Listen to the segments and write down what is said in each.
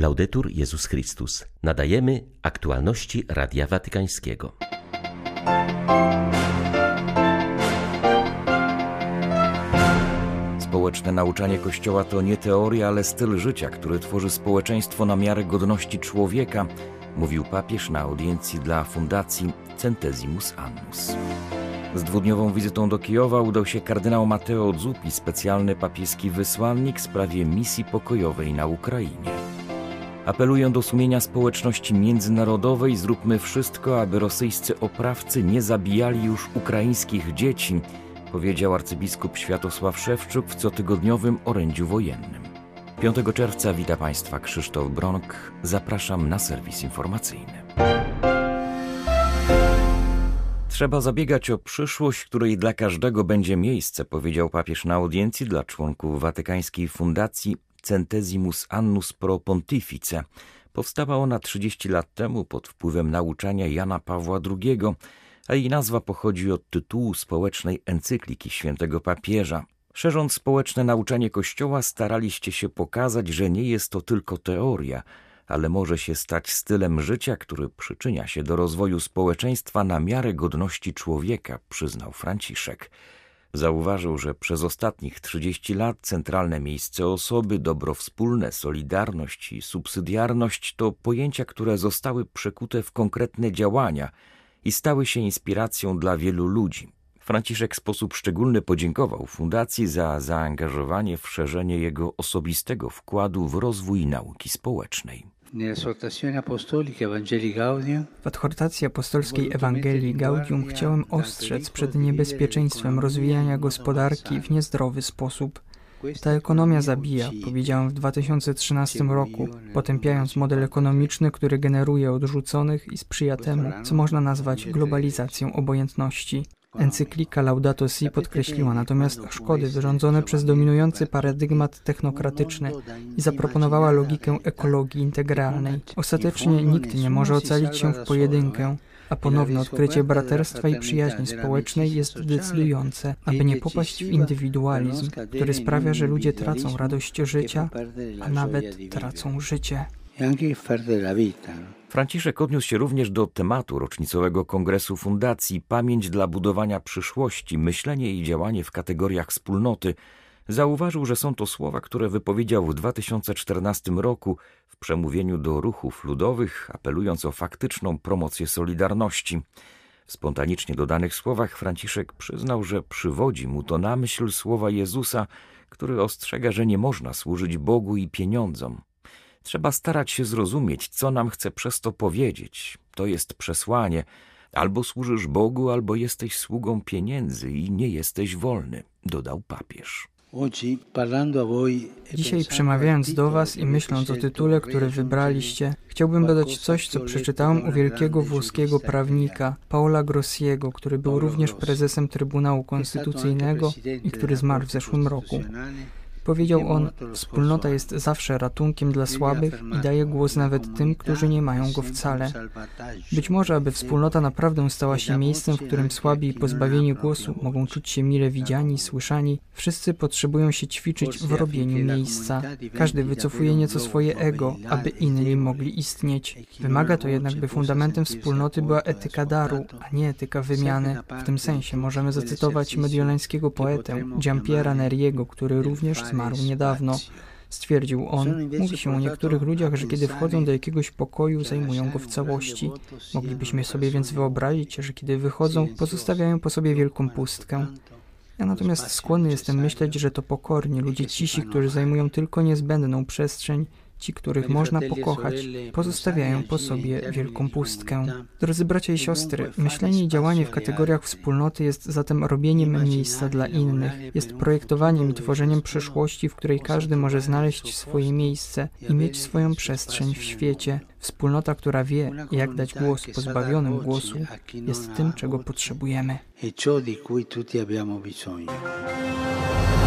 Laudetur Jezus Chrystus. Nadajemy aktualności Radia Watykańskiego. Społeczne nauczanie Kościoła to nie teoria, ale styl życia, który tworzy społeczeństwo na miarę godności człowieka, mówił papież na audiencji dla Fundacji Centesimus Annus. Z dwudniową wizytą do Kijowa udał się kardynał Matteo Zuppi, specjalny papieski wysłannik w sprawie misji pokojowej na Ukrainie. Apeluję do sumienia społeczności międzynarodowej, zróbmy wszystko, aby rosyjscy oprawcy nie zabijali już ukraińskich dzieci, powiedział arcybiskup Światosław Szewczuk w cotygodniowym orędziu wojennym. 5 czerwca wita Państwa Krzysztof Bronk. Zapraszam na serwis informacyjny. Trzeba zabiegać o przyszłość, której dla każdego będzie miejsce, powiedział papież na audiencji dla członków Watykańskiej Fundacji Centesimus Annus Pro Pontifice. Powstała ona 30 lat temu pod wpływem nauczania Jana Pawła II, a jej nazwa pochodzi od tytułu społecznej encykliki świętego papieża. Szerząc społeczne nauczanie Kościoła, staraliście się pokazać, że nie jest to tylko teoria, ale może się stać stylem życia, który przyczynia się do rozwoju społeczeństwa na miarę godności człowieka, przyznał Franciszek. Zauważył, że przez ostatnich 30 lat centralne miejsce osoby, dobro wspólne, solidarność i subsydiarność to pojęcia, które zostały przekute w konkretne działania i stały się inspiracją dla wielu ludzi. Franciszek w sposób szczególny podziękował Fundacji za zaangażowanie w szerzenie jego osobistego wkładu w rozwój nauki społecznej. W adhortacji apostolskiej Ewangelii Gaudium chciałem ostrzec przed niebezpieczeństwem rozwijania gospodarki w niezdrowy sposób. Ta ekonomia zabija, powiedziałem w 2013 roku, potępiając model ekonomiczny, który generuje odrzuconych i sprzyja temu, co można nazwać globalizacją obojętności. Encyklika Laudato Si podkreśliła natomiast szkody wyrządzone przez dominujący paradygmat technokratyczny i zaproponowała logikę ekologii integralnej. Ostatecznie nikt nie może ocalić się w pojedynkę, a ponowne odkrycie braterstwa i przyjaźni społecznej jest decydujące, aby nie popaść w indywidualizm, który sprawia, że ludzie tracą radość życia, a nawet tracą życie. Franciszek odniósł się również do tematu rocznicowego kongresu Fundacji Pamięć dla budowania przyszłości, myślenie i działanie w kategoriach wspólnoty. Zauważył, że są to słowa, które wypowiedział w 2014 roku w przemówieniu do ruchów ludowych, apelując o faktyczną promocję solidarności. W spontanicznie dodanych słowach Franciszek przyznał, że przywodzi mu to na myśl słowa Jezusa, który ostrzega, że nie można służyć Bogu i pieniądzom. Trzeba starać się zrozumieć, co nam chce przez to powiedzieć. To jest przesłanie. Albo służysz Bogu, albo jesteś sługą pieniędzy i nie jesteś wolny, dodał papież. Dzisiaj przemawiając do Was i myśląc o tytule, który wybraliście, chciałbym dodać coś, co przeczytałem u wielkiego włoskiego prawnika Paola Grossiego, który był również prezesem Trybunału Konstytucyjnego i który zmarł w zeszłym roku. Powiedział on, wspólnota jest zawsze ratunkiem dla słabych i daje głos nawet tym, którzy nie mają go wcale. Być może, aby wspólnota naprawdę stała się miejscem, w którym słabi i pozbawieni głosu mogą czuć się mile widziani słyszani, wszyscy potrzebują się ćwiczyć w robieniu miejsca. Każdy wycofuje nieco swoje ego, aby inni mogli istnieć. Wymaga to jednak, by fundamentem wspólnoty była etyka daru, a nie etyka wymiany. W tym sensie możemy zacytować mediolańskiego poetę Giampiera Neriego, który również zmarł niedawno. Stwierdził on, mówi się o niektórych ludziach, że kiedy wchodzą do jakiegoś pokoju, zajmują go w całości. Moglibyśmy sobie więc wyobrazić, że kiedy wychodzą, pozostawiają po sobie wielką pustkę. Ja natomiast skłonny jestem myśleć, że to pokorni ludzie cisi, którzy zajmują tylko niezbędną przestrzeń, Ci, których można pokochać, pozostawiają po sobie wielką pustkę. Drodzy bracia i siostry, myślenie i działanie w kategoriach wspólnoty jest zatem robieniem miejsca dla innych, jest projektowaniem i tworzeniem przyszłości, w której każdy może znaleźć swoje miejsce i mieć swoją przestrzeń w świecie. Wspólnota, która wie, jak dać głos pozbawionym głosu, jest tym, czego potrzebujemy. W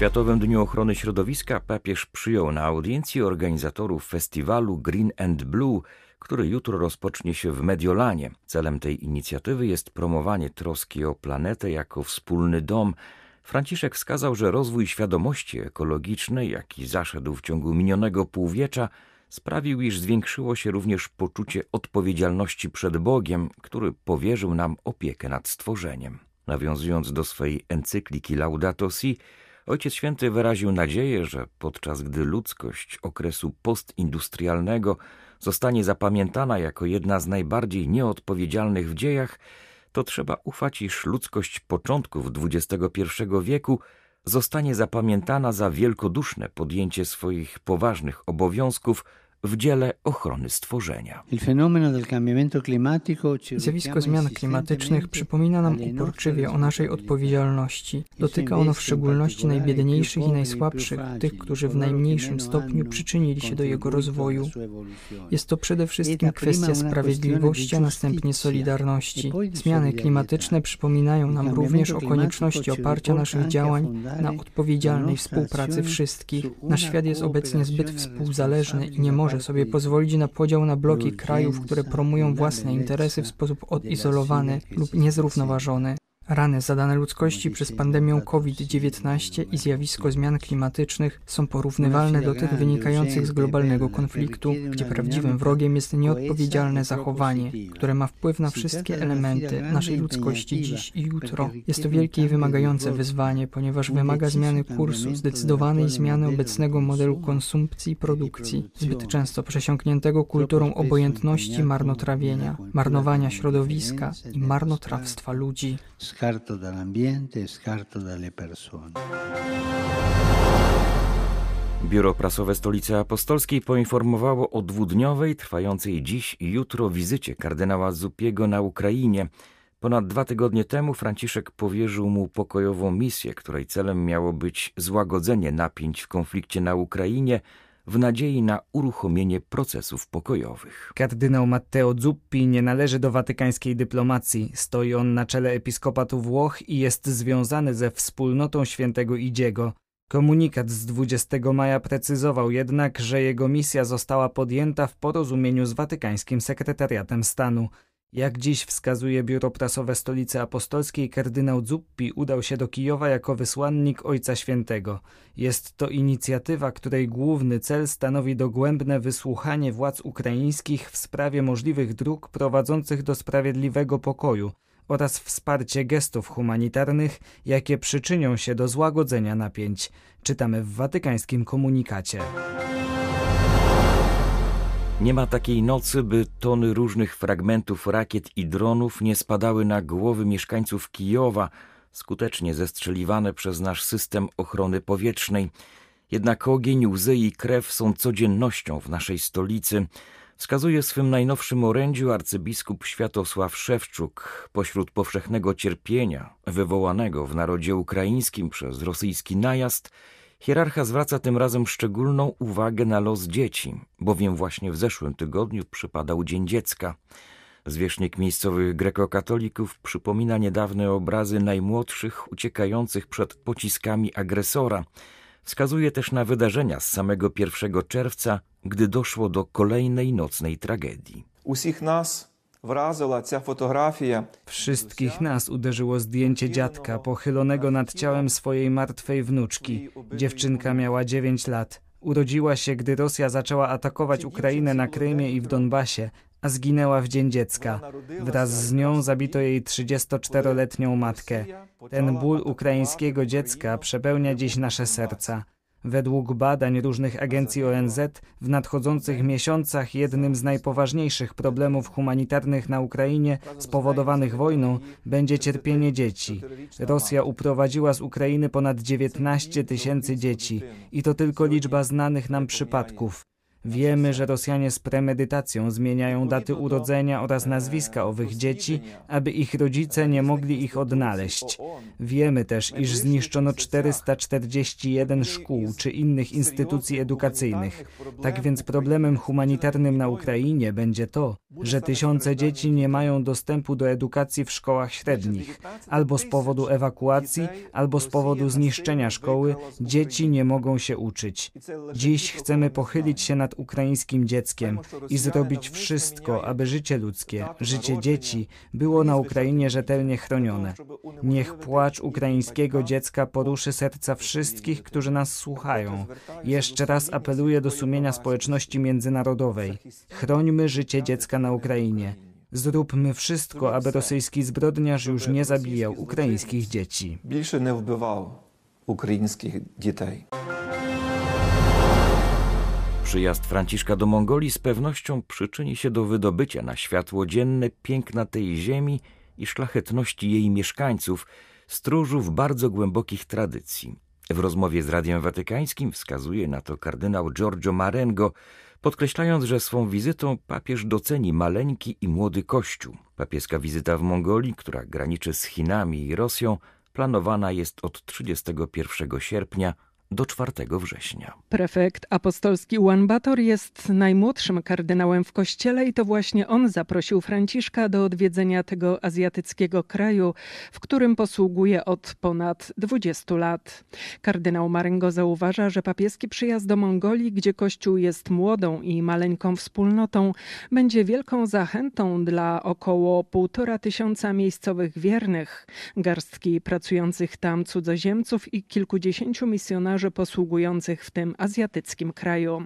Światowym Dniu Ochrony Środowiska papież przyjął na audiencji organizatorów festiwalu Green and Blue, który jutro rozpocznie się w Mediolanie. Celem tej inicjatywy jest promowanie troski o planetę jako wspólny dom, Franciszek wskazał, że rozwój świadomości ekologicznej, jaki zaszedł w ciągu minionego półwiecza, sprawił, iż zwiększyło się również poczucie odpowiedzialności przed Bogiem, który powierzył nam opiekę nad stworzeniem. Nawiązując do swej encykliki Laudato Si, Ojciec Święty wyraził nadzieję, że podczas gdy ludzkość okresu postindustrialnego zostanie zapamiętana jako jedna z najbardziej nieodpowiedzialnych w dziejach, to trzeba ufać, iż ludzkość początków XXI wieku zostanie zapamiętana za wielkoduszne podjęcie swoich poważnych obowiązków w dziele ochrony stworzenia. Zjawisko zmian klimatycznych przypomina nam uporczywie o naszej odpowiedzialności. Dotyka ono w szczególności najbiedniejszych i najsłabszych, tych, którzy w najmniejszym stopniu przyczynili się do jego rozwoju. Jest to przede wszystkim kwestia sprawiedliwości, a następnie solidarności. Zmiany klimatyczne przypominają nam również o konieczności oparcia naszych działań na odpowiedzialnej współpracy wszystkich. Nasz świat jest obecnie zbyt współzależny i nie może może sobie pozwolić na podział na bloki krajów, które promują własne interesy w sposób odizolowany lub niezrównoważony. Rany zadane ludzkości przez pandemię COVID-19 i zjawisko zmian klimatycznych są porównywalne do tych wynikających z globalnego konfliktu, gdzie prawdziwym wrogiem jest nieodpowiedzialne zachowanie, które ma wpływ na wszystkie elementy naszej ludzkości dziś i jutro. Jest to wielkie i wymagające wyzwanie, ponieważ wymaga zmiany kursu, zdecydowanej zmiany obecnego modelu konsumpcji i produkcji, zbyt często przesiąkniętego kulturą obojętności marnotrawienia, marnowania środowiska i marnotrawstwa ludzi scarto dall'ambiente e scarto dalle persone. Biuro Prasowe Stolicy Apostolskiej poinformowało o dwudniowej, trwającej dziś i jutro wizycie kardynała Zupiego na Ukrainie. Ponad dwa tygodnie temu Franciszek powierzył mu pokojową misję, której celem miało być złagodzenie napięć w konflikcie na Ukrainie, w nadziei na uruchomienie procesów pokojowych. Kardynał Matteo Zuppi nie należy do watykańskiej dyplomacji. Stoi on na czele episkopatu Włoch i jest związany ze wspólnotą świętego Idziego. Komunikat z 20 maja precyzował jednak, że jego misja została podjęta w porozumieniu z watykańskim sekretariatem stanu. Jak dziś wskazuje biuro prasowe Stolicy Apostolskiej, kardynał Zuppi udał się do Kijowa jako wysłannik Ojca Świętego. Jest to inicjatywa, której główny cel stanowi dogłębne wysłuchanie władz ukraińskich w sprawie możliwych dróg prowadzących do sprawiedliwego pokoju oraz wsparcie gestów humanitarnych, jakie przyczynią się do złagodzenia napięć. Czytamy w watykańskim komunikacie. Nie ma takiej nocy, by tony różnych fragmentów rakiet i dronów nie spadały na głowy mieszkańców Kijowa, skutecznie zestrzeliwane przez nasz system ochrony powietrznej. Jednak ogień, łzy i krew są codziennością w naszej stolicy. Wskazuje w swym najnowszym orędziu arcybiskup Światosław Szewczuk pośród powszechnego cierpienia wywołanego w narodzie ukraińskim przez rosyjski najazd – Hierarcha zwraca tym razem szczególną uwagę na los dzieci, bowiem właśnie w zeszłym tygodniu przypadał Dzień Dziecka. Zwierzchnik miejscowych grekokatolików przypomina niedawne obrazy najmłodszych uciekających przed pociskami agresora. Wskazuje też na wydarzenia z samego 1 czerwca, gdy doszło do kolejnej nocnej tragedii. Usich nas fotografia. Wszystkich nas uderzyło zdjęcie dziadka pochylonego nad ciałem swojej martwej wnuczki. Dziewczynka miała 9 lat. Urodziła się, gdy Rosja zaczęła atakować Ukrainę na Krymie i w Donbasie, a zginęła w Dzień Dziecka. Wraz z nią zabito jej 34-letnią matkę. Ten ból ukraińskiego dziecka przepełnia dziś nasze serca. Według badań różnych agencji ONZ w nadchodzących miesiącach jednym z najpoważniejszych problemów humanitarnych na Ukrainie spowodowanych wojną będzie cierpienie dzieci. Rosja uprowadziła z Ukrainy ponad 19 tysięcy dzieci i to tylko liczba znanych nam przypadków. Wiemy, że Rosjanie z premedytacją zmieniają daty urodzenia oraz nazwiska owych dzieci, aby ich rodzice nie mogli ich odnaleźć. Wiemy też, iż zniszczono 441 szkół czy innych instytucji edukacyjnych. Tak więc problemem humanitarnym na Ukrainie będzie to, że tysiące dzieci nie mają dostępu do edukacji w szkołach średnich. Albo z powodu ewakuacji, albo z powodu zniszczenia szkoły dzieci nie mogą się uczyć. Dziś chcemy pochylić się nad nad ukraińskim dzieckiem i zrobić wszystko, aby życie ludzkie, życie dzieci było na Ukrainie rzetelnie chronione. Niech płacz ukraińskiego dziecka poruszy serca wszystkich, którzy nas słuchają. Jeszcze raz apeluję do sumienia społeczności międzynarodowej. Chrońmy życie dziecka na Ukrainie. Zróbmy wszystko, aby rosyjski zbrodniarz już nie zabijał ukraińskich dzieci. Більше не вбивав українських дітей. Przyjazd Franciszka do Mongolii z pewnością przyczyni się do wydobycia na światło dzienne piękna tej ziemi i szlachetności jej mieszkańców, stróżów bardzo głębokich tradycji. W rozmowie z Radiem Watykańskim wskazuje na to kardynał Giorgio Marengo, podkreślając, że swą wizytą papież doceni maleńki i młody kościół. Papieska wizyta w Mongolii, która graniczy z Chinami i Rosją, planowana jest od 31 sierpnia do 4 września. Prefekt apostolski Juan Bator jest najmłodszym kardynałem w kościele i to właśnie on zaprosił Franciszka do odwiedzenia tego azjatyckiego kraju, w którym posługuje od ponad 20 lat. Kardynał Marengo zauważa, że papieski przyjazd do Mongolii, gdzie kościół jest młodą i maleńką wspólnotą, będzie wielką zachętą dla około półtora tysiąca miejscowych wiernych, garstki pracujących tam cudzoziemców i kilkudziesięciu misjonarzy posługujących w tym azjatyckim kraju.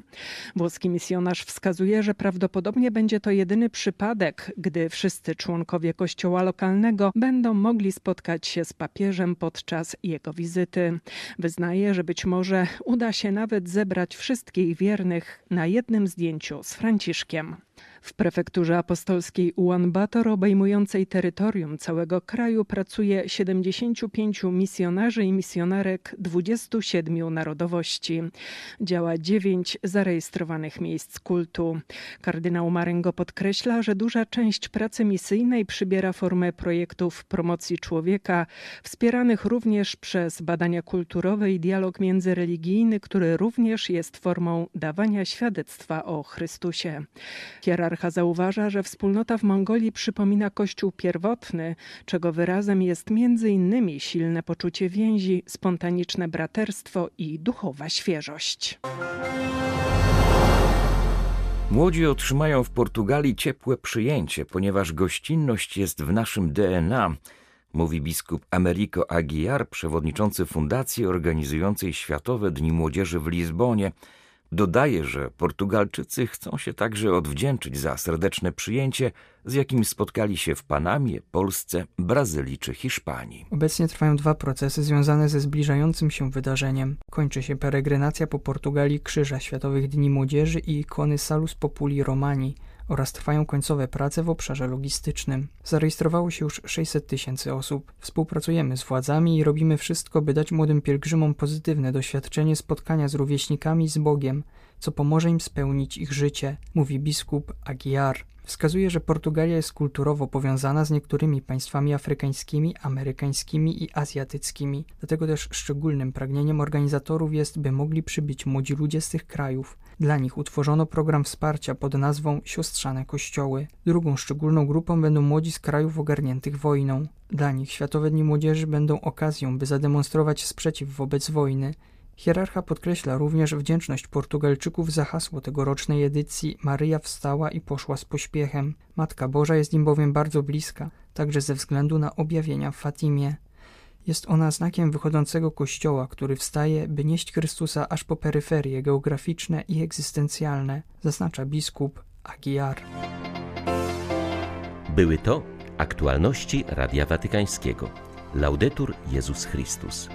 Włoski misjonarz wskazuje, że prawdopodobnie będzie to jedyny przypadek, gdy wszyscy członkowie kościoła lokalnego będą mogli spotkać się z papieżem podczas jego wizyty. Wyznaje, że być może uda się nawet zebrać wszystkich wiernych na jednym zdjęciu z Franciszkiem. W prefekturze apostolskiej Ulaanbaatar, obejmującej terytorium całego kraju, pracuje 75 misjonarzy i misjonarek 27 narodowości. Działa 9 zarejestrowanych miejsc kultu. Kardynał Marengo podkreśla, że duża część pracy misyjnej przybiera formę projektów promocji człowieka, wspieranych również przez badania kulturowe i dialog międzyreligijny, który również jest formą dawania świadectwa o Chrystusie. Hierarcha zauważa, że wspólnota w Mongolii przypomina kościół pierwotny, czego wyrazem jest innymi silne poczucie więzi, spontaniczne braterstwo i duchowa świeżość. Młodzi otrzymają w Portugalii ciepłe przyjęcie, ponieważ gościnność jest w naszym DNA, mówi biskup Americo Aguiar, przewodniczący fundacji organizującej Światowe Dni Młodzieży w Lizbonie. Dodaje, że Portugalczycy chcą się także odwdzięczyć za serdeczne przyjęcie, z jakim spotkali się w Panamie, Polsce, Brazylii czy Hiszpanii. Obecnie trwają dwa procesy związane ze zbliżającym się wydarzeniem. Kończy się peregrinacja po Portugalii Krzyża Światowych Dni Młodzieży i ikony Salus Populi Romani oraz trwają końcowe prace w obszarze logistycznym. Zarejestrowało się już 600 tysięcy osób. Współpracujemy z władzami i robimy wszystko, by dać młodym pielgrzymom pozytywne doświadczenie spotkania z rówieśnikami z Bogiem, co pomoże im spełnić ich życie, mówi biskup Aguiar. Wskazuje, że Portugalia jest kulturowo powiązana z niektórymi państwami afrykańskimi, amerykańskimi i azjatyckimi. Dlatego też szczególnym pragnieniem organizatorów jest, by mogli przybyć młodzi ludzie z tych krajów. Dla nich utworzono program wsparcia pod nazwą Siostrzane Kościoły. Drugą szczególną grupą będą młodzi z krajów ogarniętych wojną. Dla nich Światowe Dni Młodzieży będą okazją, by zademonstrować sprzeciw wobec wojny. Hierarcha podkreśla również wdzięczność Portugalczyków za hasło tegorocznej edycji Maryja wstała i poszła z pośpiechem. Matka Boża jest im bowiem bardzo bliska, także ze względu na objawienia w Fatimie. Jest ona znakiem wychodzącego kościoła, który wstaje, by nieść Chrystusa aż po peryferie geograficzne i egzystencjalne, zaznacza biskup Aguiar. Były to aktualności Radia Watykańskiego. Laudetur Jezus Chrystus.